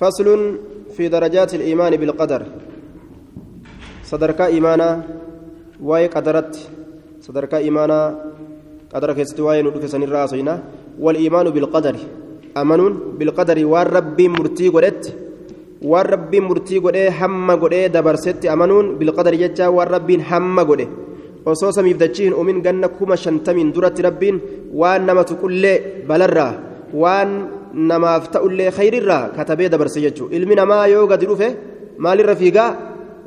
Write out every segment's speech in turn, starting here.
فصل في درجات الإيمان بالقدر. صدرك إيمانا واي قدرت. صدرك إيمانا قدر كيست واي ندك سن الراسينا والإيمان بالقدر. أمنون بالقدر. والرب مرتي قدت والرب مرتي قد هم قد دبرست. أمنون بالقدر جتا. والرب هم قد osoo samiif dachiin umin ganna kuma shantamiin duratti rabbiin waan namatu qullee balarraa waan namaaf ta'ullee khayrirraa katabee dabarse jechuudha ilmi namaa yoo gadi dhufe maalirra fiigaa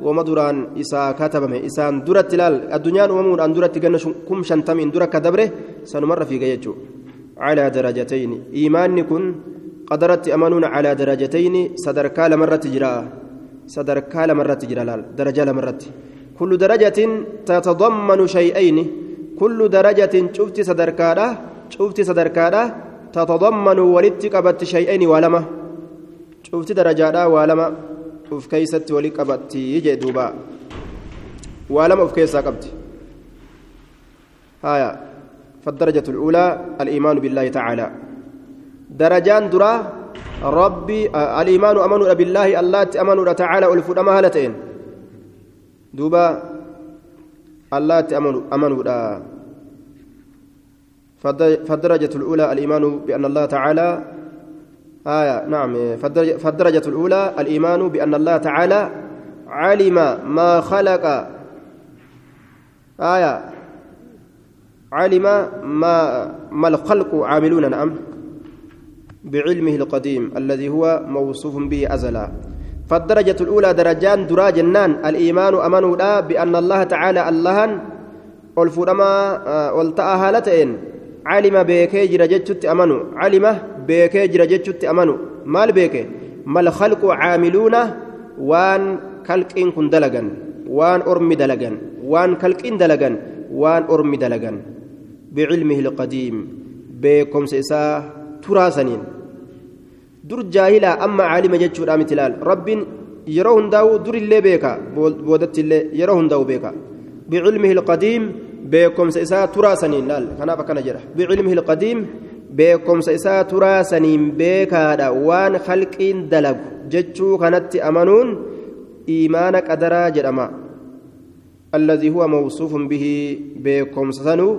wama duraan isaa katabame isaan duratti ilaal addunyaan uumamuudhaan duratti ganna kum shantamiin dura akka dabre sanumarra fiiga jechuudha calaa darajatayni iimaanni kun qadarratti amanuun calaa darajatayni sadarkaa lamarratti jira sadarkaa lamarratti jira laal darajaa lamarratti كل درجة تتضمن شيئين كل درجة شفت صدركادا شفت صدركادا تتضمن ولتقبت شيئين ولما. شفت درجادا ولما. qabatti jee duuba waa lama of keessaa qabdi haya فالدرجة الأولى الإيمان بالله تعالى. درجان درا ربي الإيمان أمن بالله الله أمن تعالى ألف ما هلتين دوبا. الله أمن أمن فالدرجة الأولى الإيمان بأن الله تعالى آية نعم فالدرجة الأولى الإيمان بأن الله تعالى علم ما خلق. آية علم ما ما الخلق عاملون نعم بعلمه القديم الذي هو موصوف به أزلا. فالدرجة الأولى درجان درا جنان الإيمان أمنوا بأن الله تعالى اللهن والفرما والتأهلتين علم بيكي جرى جتشت أمنوا علم بيكي جرى جتشت أمنوا مال بيكي؟ ما الخلق عاملون وان كالكين كن دلقا وان أرمي دلقا وان كالكين دلقا وان أرمي دلقا بعلمه القديم. بيكم سيسا تراسنين. dur jaahilaa amma caalima jechuudha mitilaal rabbiin yeroo hundaa'u durillee beeka boodattillee yeroo hundaa'u beeka bicilmihi ilqadiim beekomsa isaa turaasaniin laal kanaaf akkana jedha bicilmihi ilqadiim beekomsa isaa turaasaniin beekaadha waan halqiin dalagu jechuu kanatti amanuun iimaana qadaraa jedhama الذي هو موصوف به بكم سنو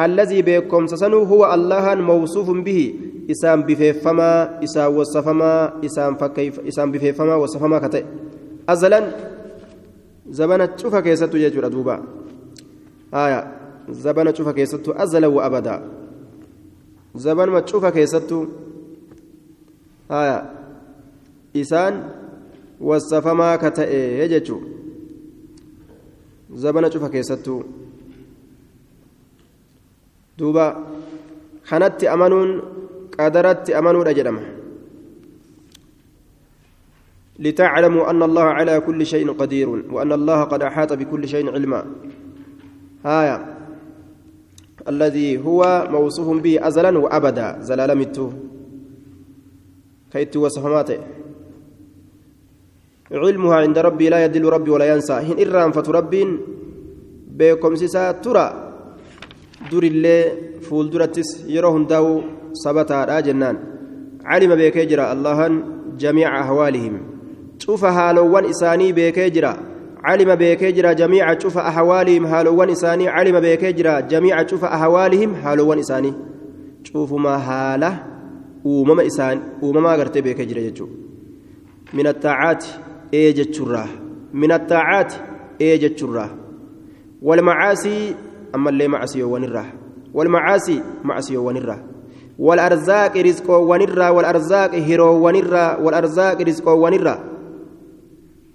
الذي بكم سنو هو الله موصوف به isaan bifeeffamaa isaan wasafamaa isaan fakkeef isaan bifeeffamaa wasafamaa ka ta'e azalan zabana cufa keessattu jechuudha duuba zabana cufa keessattu azalan wa abadaa zabanuma cufa keessattu haya isaan wasafamaa ka ta'e jechuu zabana cufa keessattu duuba kanatti amanuun قدرت أمنوا أجرمه لتعلموا أن الله على كل شيء قدير وأن الله قد أحاط بكل شيء علما هايا الذي هو موصوف به أزلا وأبدا. زلال متو كيت وصفماته علمها عند ربي لا يدل ربي ولا ينسى. هن إرام فتربين بكم سيسا ترى. دور الله فول درتس يروهن داو sabataadha jennaan calima beekee jira allahan jamiica ahwaalihim cufa haalowwan isaanii beekee jira calima beekee jira jamiica cufa ahwaalihim haalowwan isaanii calima beekee jira jamiica cufa ahwaalihim haalowwan isaanii cufuma haala uumama isaan uumamaa gartee beekee jira jechuudha min attaacaati ee jechurraa min attaacaati ee jechurraa walmacaasii ammallee macasiyoowwanirraa walmacaasii macasiyoowwanirraa والأرزاق رزق ونرى والأرزاق هرو ونرى والأرزاق رزق ونرى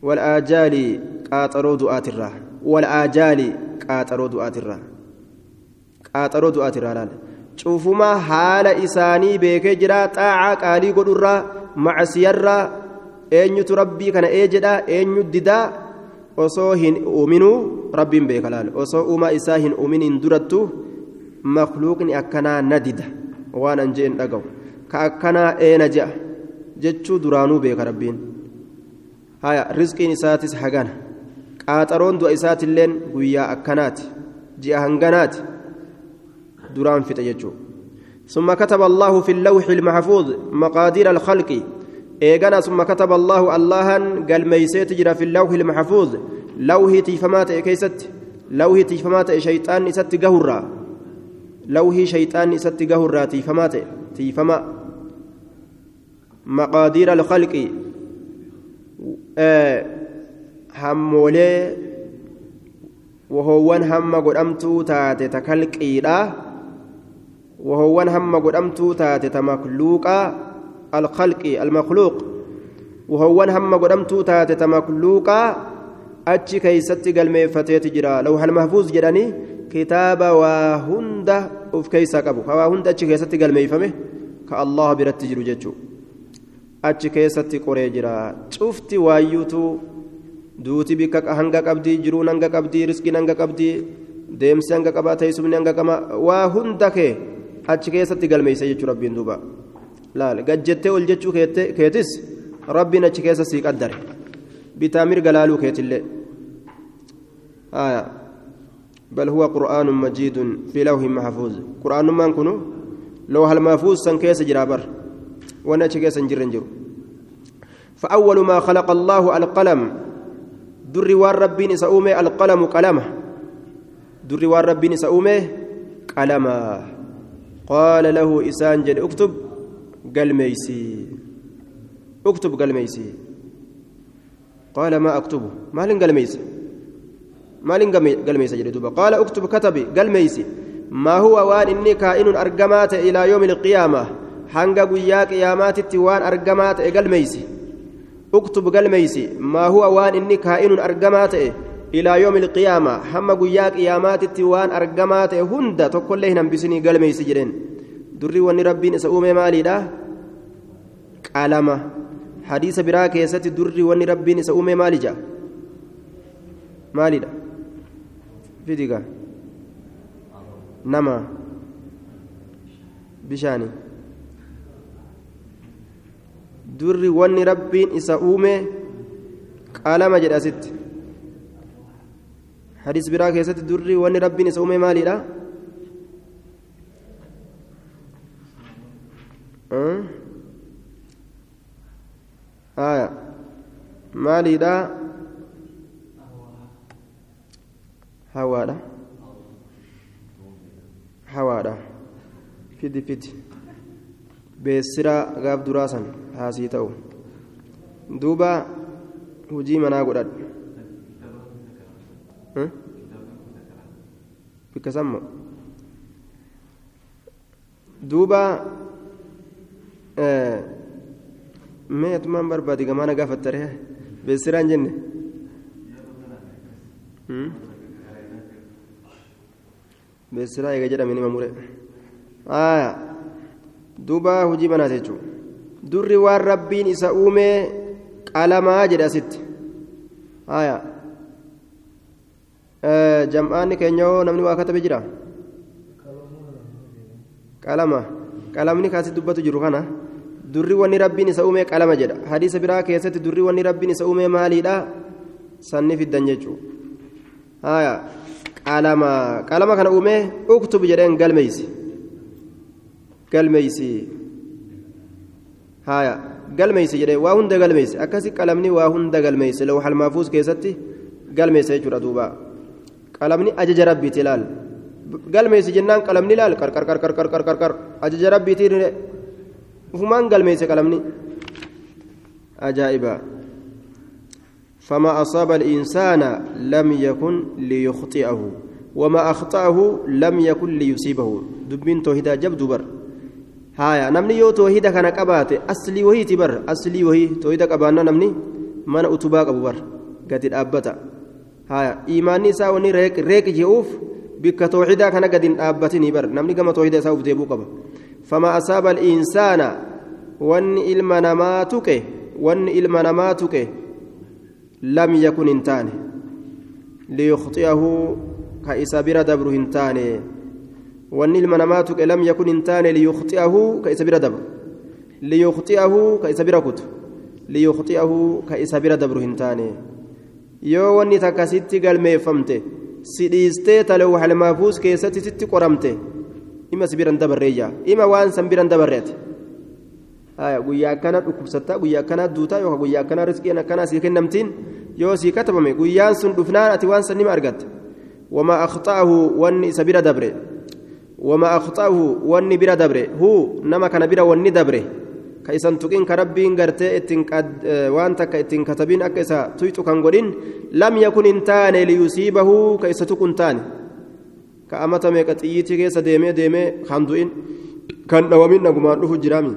والآجال qaaxaroo du'aatirraa wal'aajaali qaaxaroo du'aatirraa qaaxaroo du'aatirraa laala cufumaa haala isaanii beekee jira xaacaa qaalii godhurraa macsiyarraa eenyutu rabbii kana ee jedhaa eenyu didaa osoo hin uuminuu rabbiin beeka laala osoo uumaa isaa hin uuminiin durattu makluuqni akkanaa na dida. Waan an jeen dhagahu. Ka akkanaa eena je'a? Jechuu duraanuu beeka rabbiin. Haya rizqiin isaatis hagana. Qaaxaroon du'a isaatilleen guyyaa akkanaati ji'a hanganaati duraan fixe jechuu ثم كتب الله في اللوح المحفوظ مقادير الخلق إيغانا ثم كتب الله الله قال ميسيت جرى في اللوح المحفوظ لوح تيفمات كيست لوح تيفمات شيطان إسات قهرا لوح شيطان إسات قهرا تيفمات تيفما مقادير الخلق آه همولي وهوان هم قدمتو تاتي تكالقيدا وهوان هم قدمتو تاتي تمخلوقا الخلق المخلوق وهوان هم قدمتو تاتي تمخلوقا achi keeysatti galmeeffateeti jira lawhal mahfuuz jedhanii kitaaba waa hunda uf keeysaa qabu ka waa hunda achi keessatti galmeeyfame ka allah biratti jiru jechuu achi keessatti qoree jira cufti waayyuutu duuti bikka hanga qabdii jiruun hanga qabdii riskiin hanga qabdii deemsi hanga qabaa teessumni hanga qaba waa hunda kee achi keessatti galmeeysa jechuu rabbiin duuba laal gajjettee ol jechuu keetis rabbiin achi keessa sii qaddare bitaa mirga laaluu keetillee بل هو قرآن مجيد في لوح محفوظ قرآن ما كنو لوح المحفوظ سن كيس جرابر وأنا كيس جرنجر فأول ما خلق الله القلم دري وار ربي سأومي القلم قلمه. دري وار ربي سأومي قلما قال له إسان جل اكتب قال ميسي. اكتب قال ميسي. قال ما أكتبه؟ ما لن قال ميسي؟ ما لن قال ميسي جل قال اكتب كتبي قال ميسي. ما هو وان إني كائن أرقمات إلى يوم القيامة؟ hanga guyyaa qiyaamaatitti waan argamaa ta'e galmeeysi uktub galmeeysi maa huwa waan inni kaa'inun argamaa ta'e ilaa yoomi ilqiyaama hamma guyyaa qiyaamaatitti waan argamaa ta'e hunda tokkollee hin hambisinii galmeeysi jedheen durri wanni rabbiin isa uume maaliidha qalama hadiisa biraa keessatti durri wanni rabbiin isa uume maali jaa maalidha fidiga nama bishaanii durri wanni rabbiin isa uume qalama jedha asitti hadiis biraa keessatti durri wanni rabbiin isa uume maaliidha aya maaliidha hawaadha hawaadha fidi fidi beessiraa gaaf duraa san haasii ta'u duuba hujii manaa godhadhu bikka sammo duuba mee atumaan barbaade gamaana gaafattare beessiraan jenne beessiraa eega jedhame nima mure aayaa duuba hojii manaas jechuudha durri waan rabbiin isa uumee qalamaa jedhe asitti haya jam'aanni keenya hoo namni waa katabe jira qalama qalamni kaasi dubbatu jiru kana durri wanni rabbiin isa uumee qalama jedha hadiisa biraa keessatti durri wanni rabbiin isa uumee maaliidha sanni fiddan jechuudha qalama qalama kana uumee uktub jedheen galmeeysi. Galmeeysi haya galmeeysi jedhe waa hunda galmeeysi akkasi qalamni waa hunda galmeeysi lawxal maafuus keessatti galmeeysa jechuudha duuba qalamni ajaja rabbiiti ilaal galmeeysi jennaan qalamni ilaal qarqar qarqar qarqar qarqar ajaja rabbiiti ufumaan galmeeyse qalamni ajaa'iba فما أصاب الإنسان لم يكن ليخطئه وما أخطأه لم يكن ليصيبه دبين توحيدا جب دبر haya namni yoo toohida kana qabaate aslii wahiiti bar aslii wahii toohida qabaanna namni mana utubaa qabu bar gadi dhaabbata haya imaanni isaa wani reeqi je'uuf bikka toohidaa kana gadi dhaabbatinii bar namni gama toohida isaa uf deebuu qaba fama asaaba al'insaana wanni ilma namaa tuqe wanni ilma namaa tuqe lam yakun hin taane liyukhxi'ahu ka isa bira dabru hin taane isa bira dabru liyukhxi'ahu ka isa bira kutu liyukhxi'ahu ka isa bira dabru hin taane yoo wanni takka sitti galmeeffamte si dhiistee talewwaxal maafuus keessatti sitti qoramte ima si biran dabarreeyya ima waan san biran dabarreete guyyaa akkana dhukkubsattaa guyyaa akkanaa duutaa yookaan guyyaa akkanaa riskiin akkanaa sii kennamtiin yoo sii katabame guyyaan sun dhufnaan ati waan san nima argatte wamaa akhxa'ahu wanni isa bira dabre akhxa'ahu wanni bira dabre huu nama kana bira wanni dabre ka isan tuqin ka rabbiin gartee ittiin waan takka ittiin katabiin akka isa tuyxu kan godhin lam yakun hin taane liyusiibahu ka isa tuqu hin taane ka amata meeqa xiyyiitii keessa deemee deemee kan du'in kan dhawamin nagumaan dhufu jiraami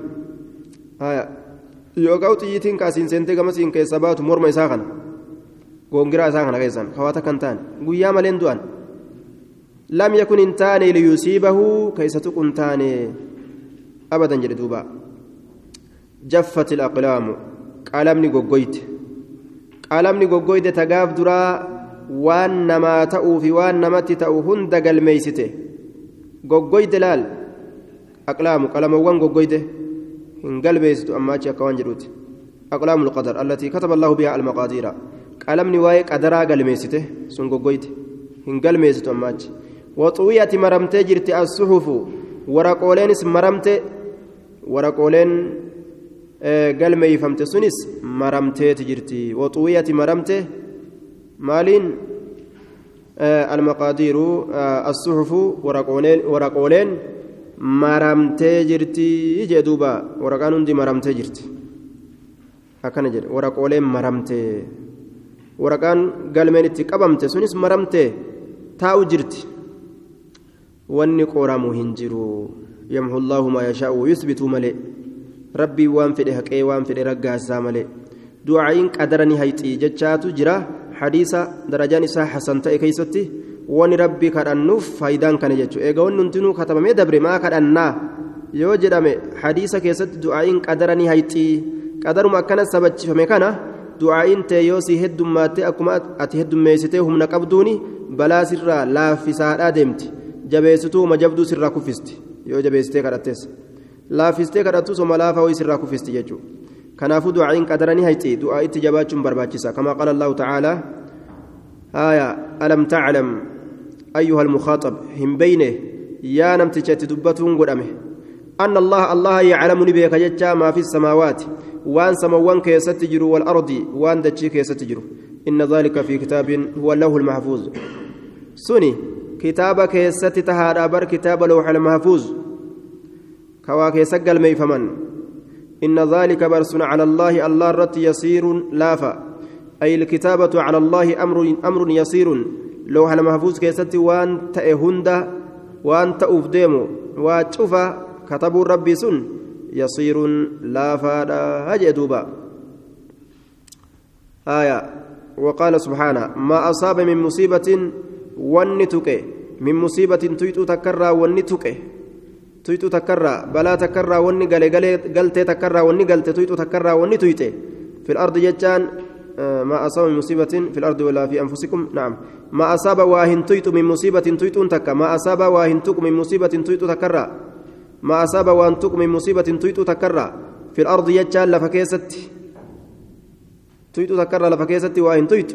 yookaan xiyyiitiin kaasiin seentee gamasiin keessa baatu morma isaa kana ka isa tuqu hin taane abadan jedhe duubaa جفت الأقلام. قلمني غوغويت قلمني غوغويت تغاف درا. وان نما تأو في وان نمت تأو هند قلميسته غوغويت لال. أقلام. قلم وان غوغويت إن قلبيست أما كوان جروت أقلام القدر. التي كتب الله بها المقادير. قلمني واي قدرا قلميسته سن غوغويت إن قلميست أما وطوية مرمتي جرت الصحف ورقولين مرمتي ورقولين galmeeyfamte sunis maramteeti jirti waxuuyyati maramte maaliin almaqaadiiru assuxufu waraqooleen maramtee jirti jee duuba waraqaan hundi maramtee jirti akkana jedhe waraqooleen maramtee waraqaan galmeen itti qabamte sunis maramtee taa'u jirti wanni qoramu hin jiru yamhu allaahu maa yashaa'u yusbituu malee rabbii waan fedhe haqee waan fedhe raggaasaa malee du'aa'iin qadara ni hayxii jechaatu jira hadiisa darajaan isaa hasan ta'e keeysatti wani rabbii kadhannuuf faayidaan kana jechuudha egaa wanni hundinuu katabamee dabre maa kadhannaa yoo jedhame hadiisa keessatti du'aa'iin qadara ni hayxii qadaruma akkana sabachifame kana du'aa'iin ta'e yoo si heddummaattee akkuma ati heddummeessitee humna qabduuni balaa sirraa laaffisaadhaa deemti jabeessituu majabduu sirraa kuffisti yoo jabeessitee kadhattees. laaffistee kadhattu soma laafa ho'i sirraa kuffisti jechuudha kanaafuu du'aa'iin qadara ni hayti du'aa itti jabaachuun barbaachisa kama qaala allahu ta'aalaa haaya alam taclam ayyuha almukhaaxab hin beyne yaa namticha itti dubbatuun godhame أن الله الله يعلم نبيك جتا ما في السماوات وان سموان كيست جرو والأرض وان دتشي كيست جرو إن ذلك في كتاب هو اللوح المحفوظ سني كتاب كيست تهادى بر كتاب لوح المحفوظ كواكي سجل ميفمن إن ذلك برس على الله الله رت يسير لافا أي الكتابة على الله أمر أمر يسير لو هل محفوظ كيستي وان تأهند وان تأفديمو واتشوفا كتبوا ربي سن يصير لافا هجدوبا آية وقال سبحانه ما أصاب من مصيبة ونتك من مصيبة تيتو تكرى ونتك tuyxu takkarraa balaa takkarraa wanni gale galtee takkarraa wanni galte tuyxu takkarraa wanni tuyxe في الأرض جتان ما أصاب من مصيبة في الأرض ولا في أنفسكم نعم ما أصاب واهن تيت من مصيبة تيت تكا ما أصاب واهن تك من مصيبة تيت تكرا ما أصاب واهن تك من مصيبة تيت تكرا في الأرض جتان لفكيست تيت تكرا لفكيست واهن تيت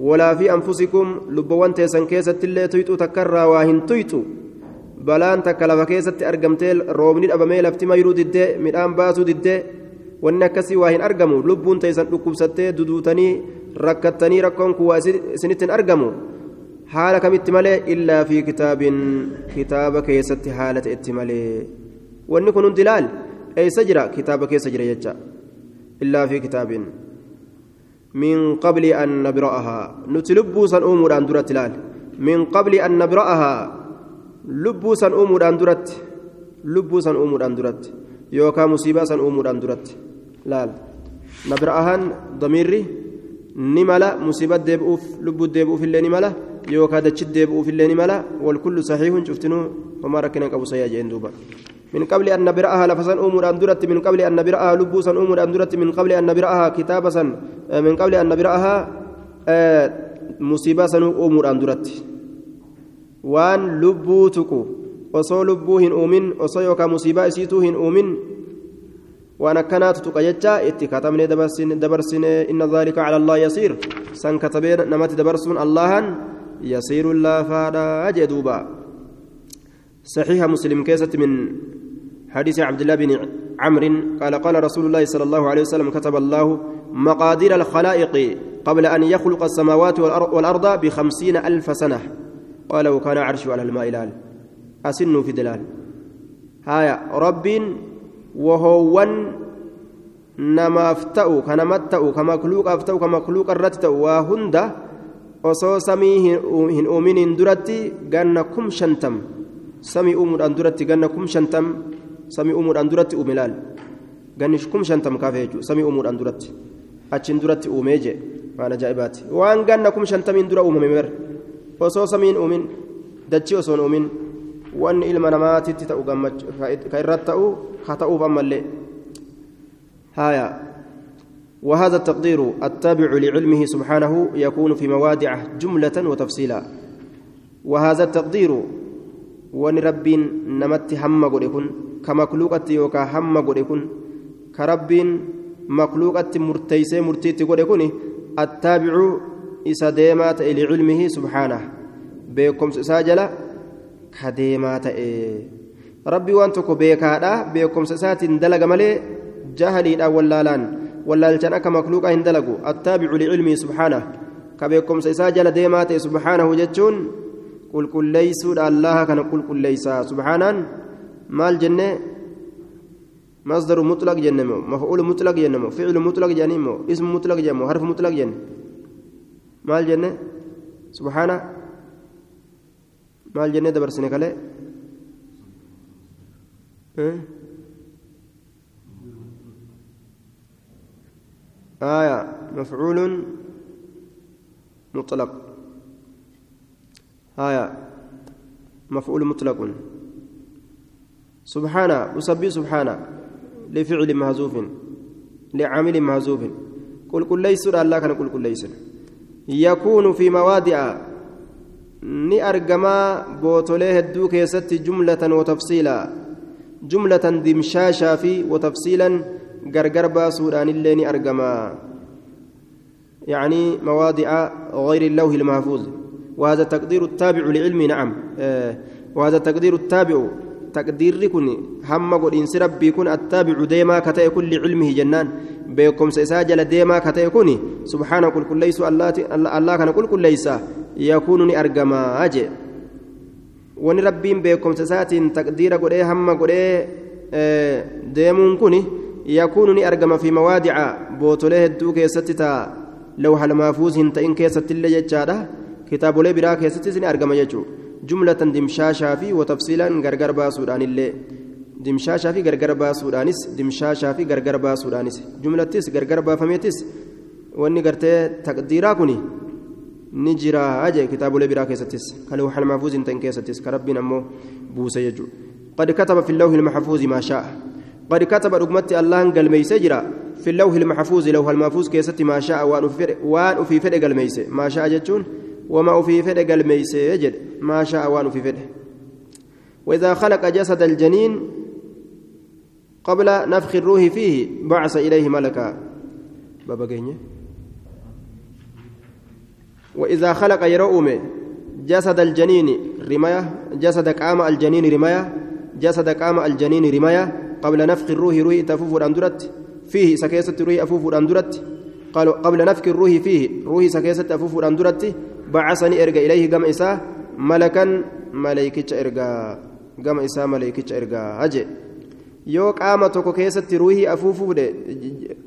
ولا في أنفسكم لبوان تيسن كيست اللي تيت تكرا واهن تيت balaan takka lafa keessatti argamtee roobni dhabamee lafti mayruu diddee midhaan baasuu diddee wanni akkasii waa hin argamu lubbuun teessan dhukkubsattee duduutanii rakkattanii rakkoon kun waa isinitti hin argamu haala kamitti malee illaa fi kitaabin kitaaba keessatti haala ta'etti malee wanni kun hundi laal eessa jira kitaaba keessa jira jecha illaa fi kitaabin nabra'ahaa nuti lubbuu san uumuudhaan duratti laal min qabli an nabra'ahaa lubbuu san uumuudhaan duratti lubbuu san uumuudhaan duratti yookaan musiibaa san uumuudhaan duratti laal nabra'ahaan damiirri ni mala musiiba deebi'uuf lubbuu deebi'uuf illee ni mala yookaan dachit deebi'uuf illee ni mala walkullu saxiihun cuftinuu homaa من قبل أن نبرأها لفسن أمور أن درت من قبل أن نبرأها لبوسا أمور أن درت من قبل أن نبرأها كتابا من قبل أن نبرأها مصيبة أمور أن درت waan lubbuu tuqu osoo lubbuu hin uumin osoo yookaan musiibaa isiituu hin uumin waan akkanaatu tuqa jecha itti katabnee dabarsine inna zaalika cala allah yasiir san katabee namatti dabarsuun allahan yasiirun laafaadha jee duuba صحيح مسلم كيسة من حديث عبد الله بن عمرو قال قال رسول الله صلى الله عليه وسلم كتب الله مقادير الخلائق قبل أن يخلق السماوات والأرض بخمسين ألف سنة. قال وكان عرشه على الماء لال أسن في دلال هايا رب وهو نما افتأوا كنمت تأوا كمخلوق افتأوا كمخلوق الرت تأوا وهند osoo samii hin uuminiin duratti ganna kum shantam samii uumuudhaan duratti ganna kum shantam kaafe jechuudha samii uumuudhaan duratti achiin duratti uumee jee waan ajaa'ibaati waan ganna kum shantamiin dura uumame ber osoo samiin uumin dachii osoo hin uumin wanni ilma namaatitti ta'u gammachuu ka irratti ta'u haa ta'uuf ammallee haaya وهذا التقدير التابع لعلمه سبحانه يكون في موادع جملة وتفصيلا وهذا التقدير وان رب نمت هم قد كمخلوقة يوكا هم قد كرب مخلوقة مرتيسة مرتيت قد التابع إسا ديمات لعلمه سبحانه بكم ساجل كديمات ربي وانتك بيكادا بكم سسات دلق ملي جهلي ولا wallaalchan akka makluuqa hin dalagu attaabicu licilmii subhaanah ka beekumsa isaa jala deemaa ta'e subhaanahu jechuun qulqulleeysuudha allaha kana qulqulleeysaa subhaanaan maal jenne? مصدر مطلق جنمو مفعول مطلق جنمو فعل مطلق جنمو اسم مطلق جنمو حرف مطلق جن مال جنة سبحانه مال جنة دبر سنة كله أه؟ آية مفعول مطلق آية مفعول مطلق سبحانه أسبي سبحانه لفعل مهزوف لعامل مهزوف. قل قل ليس الله كان قل قل ليس. يكون في مواضع ni argamaa bootolee hedduu keessatti jumlatan watafsiila jumlatan dimshaashaa fi watafsiilan gargar baasuudhaanillee ni argamaa يعني مواضع غير اللوح المحفوظ. وهذا التقدير التابع لعلم نعم. آه وهذا التقدير التابع تقدير كن هم قد إنس ربي كن التابع ديما كتئ كل علمه جنان بكم سيساجل ديما كتئ كن سبحانه كل كل ليس الله الله كان كل كل ليس يكونني أرجما أجي وني ربين بكم سيسات تقدير قد هم قد deemuun kun yakuunu ni argama fi mawaadica bootolee hedduu keessatti taa lawha almaafuuz hin ta'in keessattillee jechaadha kitaabolee biraa keessattis ni argama jechuudha dimshaashaa fi watafsiilan gargar baasuudhaanillee dimshaashaa fi gargar baasuudhaanis dimshaashaa fi gargar baasuudhaanis jumlattis gargar baafameetis wanni gartee taqdiiraa kuni ni jira aje kitaabolee biraa keessattis ka lawha almaafuuz hin ta'in keessattis ka rabbiin ammoo buuse jechuudha قد كتب في اللوح المحفوظ ما شاء قد كتب رقمت الله قال ميسجرا في اللوح المحفوظ لوح المحفوظ كيست ما شاء وان في في فرق الميس ما شاء جتون وما في فرق الميس يجد. ما شاء وان في فرق وإذا خلق جسد الجنين قبل نفخ الروح فيه بعث إليه ملكا. بابا جيني وإذا خلق يروم جسد الجنين رماية جسد قام الجنين رماية جسد قام الجنين رماية قبل نفخ الروح روح تفوف الأندرت فيه سكيسة روح أفوف الأندرت قالوا قبل نفخ الروح فيه روح سكيسة أفوف الأندرت بعثني إرجع إليه قام إساء ملكا ملائكة إرجع قام إساء ملائكة إرجع أجي yoo qaama tokko keessatti ruuhii afuufuu fedhe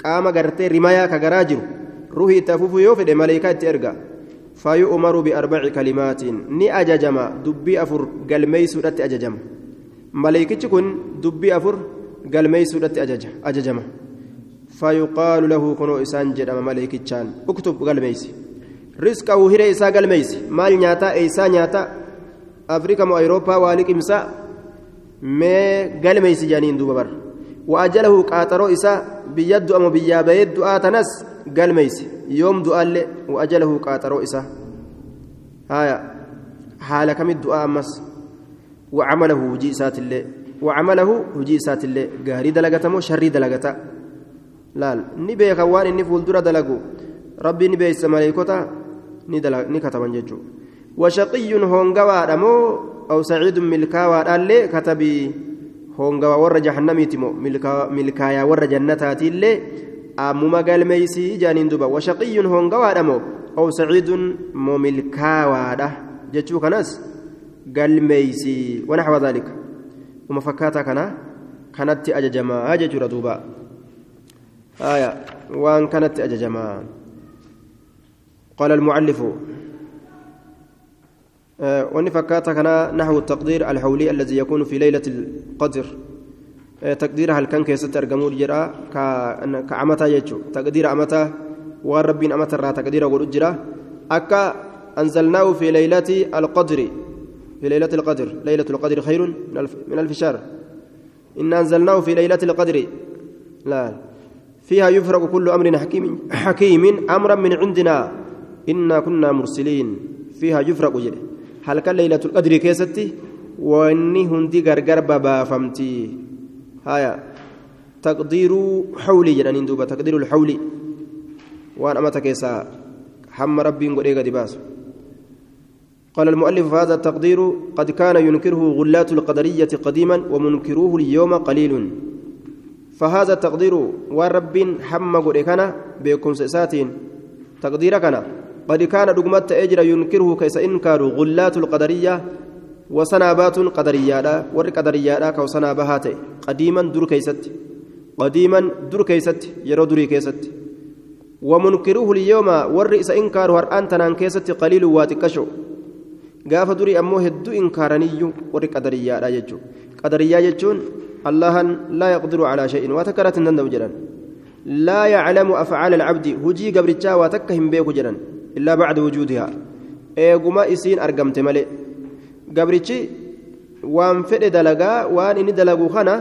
qaama gartee rimayaa ka garaa jiru ruuhii itti afuufuu yoo fedhe maleekaa itti erga fayu'umaru biarbaci kalimaatiin ni ajajama dubbii afur galmeeysuudhatti ajajama maleeykichi kun dubbii afur galmeeysuudhatti ajajama fayuqaalu lahu kunoo isaan jedhama maleeykichaan uktub galmeeysi risqahu hiree isaa galmeysi maal nyaataa eeysaa nyaata? Afrika moo awurooppaa waa liqimsa? Mee galmeysi jaaniin duuba bara. Waajalahu qaaxaroo isaa biyya du'a biyyaa bahee du'aa tanas galmeysi yoom du'aallee waajalahu qaaxaroo isaa. Haaya haala kamit du'aa ammas? Wacamalahu hujii isaatillee wacamalahu hujii isaatillee gaarii dalagatamoo sharrii dalagata? Laal ni beekan waan inni fuuldura dalagu. Rabbii ni beeysa maleeykota. ني كتبن ججو وشقي هونغوا دمو أو سعيد ملكاوى اللي كتبي هونغا ور جهنميتي ملكايا ور جنتاتي اللي أمما قال ميسي جانين دوبا وشقي هونغا وادمو أو سعيد مو ملكاوى جتشو كناس قال ميسي ونحو ذلك وما فكاتا كنا كانت أججما قال المؤلف آه، كان نحو التقدير الحولي الذي يكون في ليلة القدر. آه، تقدير هل كان كيست أرقمور جرا كعمتا يجو. تقدير أمتا وربين أمتا را تقدير أقول جرا. أكا أنزلناه في ليلة القدر. في ليلة القدر. ليلة القدر خير من ألف شهر. إن أنزلناه في ليلة القدر. لا. فيها يفرق كل أمر حكيم حكيم أمرا من عندنا. إنا كنا مرسلين فيها يفرق جده halkan leeylatul qadrii keessatti wanni hundi gargar babaafamti haya taqdiiruu hawlii jedhaniin duuba taqdiirul hawli waan amata keessaa hamma rabbiin godhee gadi baasu قال المؤلف هذا التقدير قد كان ينكره غلات القدرية قديما ومنكروه اليوم قليل فهذا التقدير ورب حم قريكنا بكم ساتين تقدير كان قد كان دغمت اجر ينكره كيس انكار غلات القدريه وسنابات قدريه ور قدريه كوسنابهات قديما در كيست قديما در كيست يرو دري كيست ومنكره اليوم ور اس انكار هر انتن كيست قليل واتكشو durii ammoo hedduu inkaaraniyyuu warri qadariyyaadha jechuun qadariyyaa jechuun allahan laa yaqdiru calaa shay'in waa takka irratti hin danda'u jedhan laa yaclamu afcaala alcabdi hujii gabrichaa waa takka hin beeku jedhan إلا بعد وجودها إيغما إسين أرقمت ملي قبرتشي وان فد دلقا وان إني دلقو خنا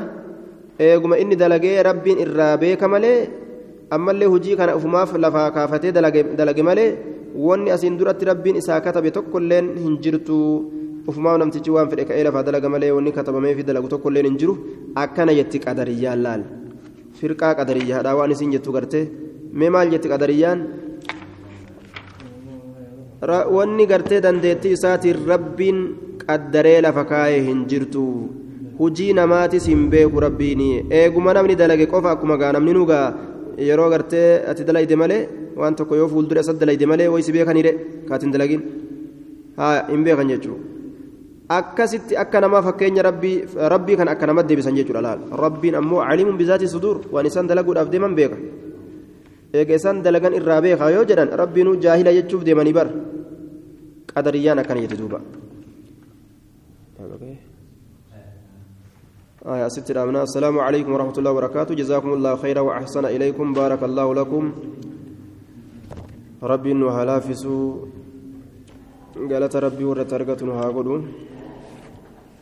إيغما إني دلقي ربي إرابيك ملي أما اللي هجي كان أفماف لفا كافتي دلقي ملي wanni asiin duratti rabbiin isaa katabe tokkolleen hin jirtu ufumaa namtichi waan fedhe ka'ee lafaa dalaga malee wanni katabamee fi dalagu tokkolleen hin jiru akkana jetti qadariyyaan laal firqaa qadariyyaadha waan isin jettu gartee mee maal jetti qadariyyaan wanni gartee dandeettii isaatiin rabbiin qaddaree lafa kaayee hin jirtu hujii namaatis hin beeku rabbiin eeguma namni dalage qofa akkuma gaa namni nugaa yeroo gartee ati dalayde malee waan tokko yoo fuuldura isa dalayde malee waysi beekanidhe kaatiin dalagin hin beekan jechuudha akkasitti akka namaa fakkeenya rabbii kan akka namatti deebisan jechuudha laal rabbiin ammoo calimuun bizaati sudur waan isaan dalaguudhaaf deeman beeka. Eega dalagan irraa beekaa yoo jedhan rabbiinuu jaahila jechuuf deemanii bar qadariyaan akkana jette duuba. آية ست الأمناء السلام عليكم ورحمة الله وبركاته جزاكم الله خيرا وأحسن إليكم بارك الله لكم ربي وهلافسوا قالت ربي ورترقة هاقلون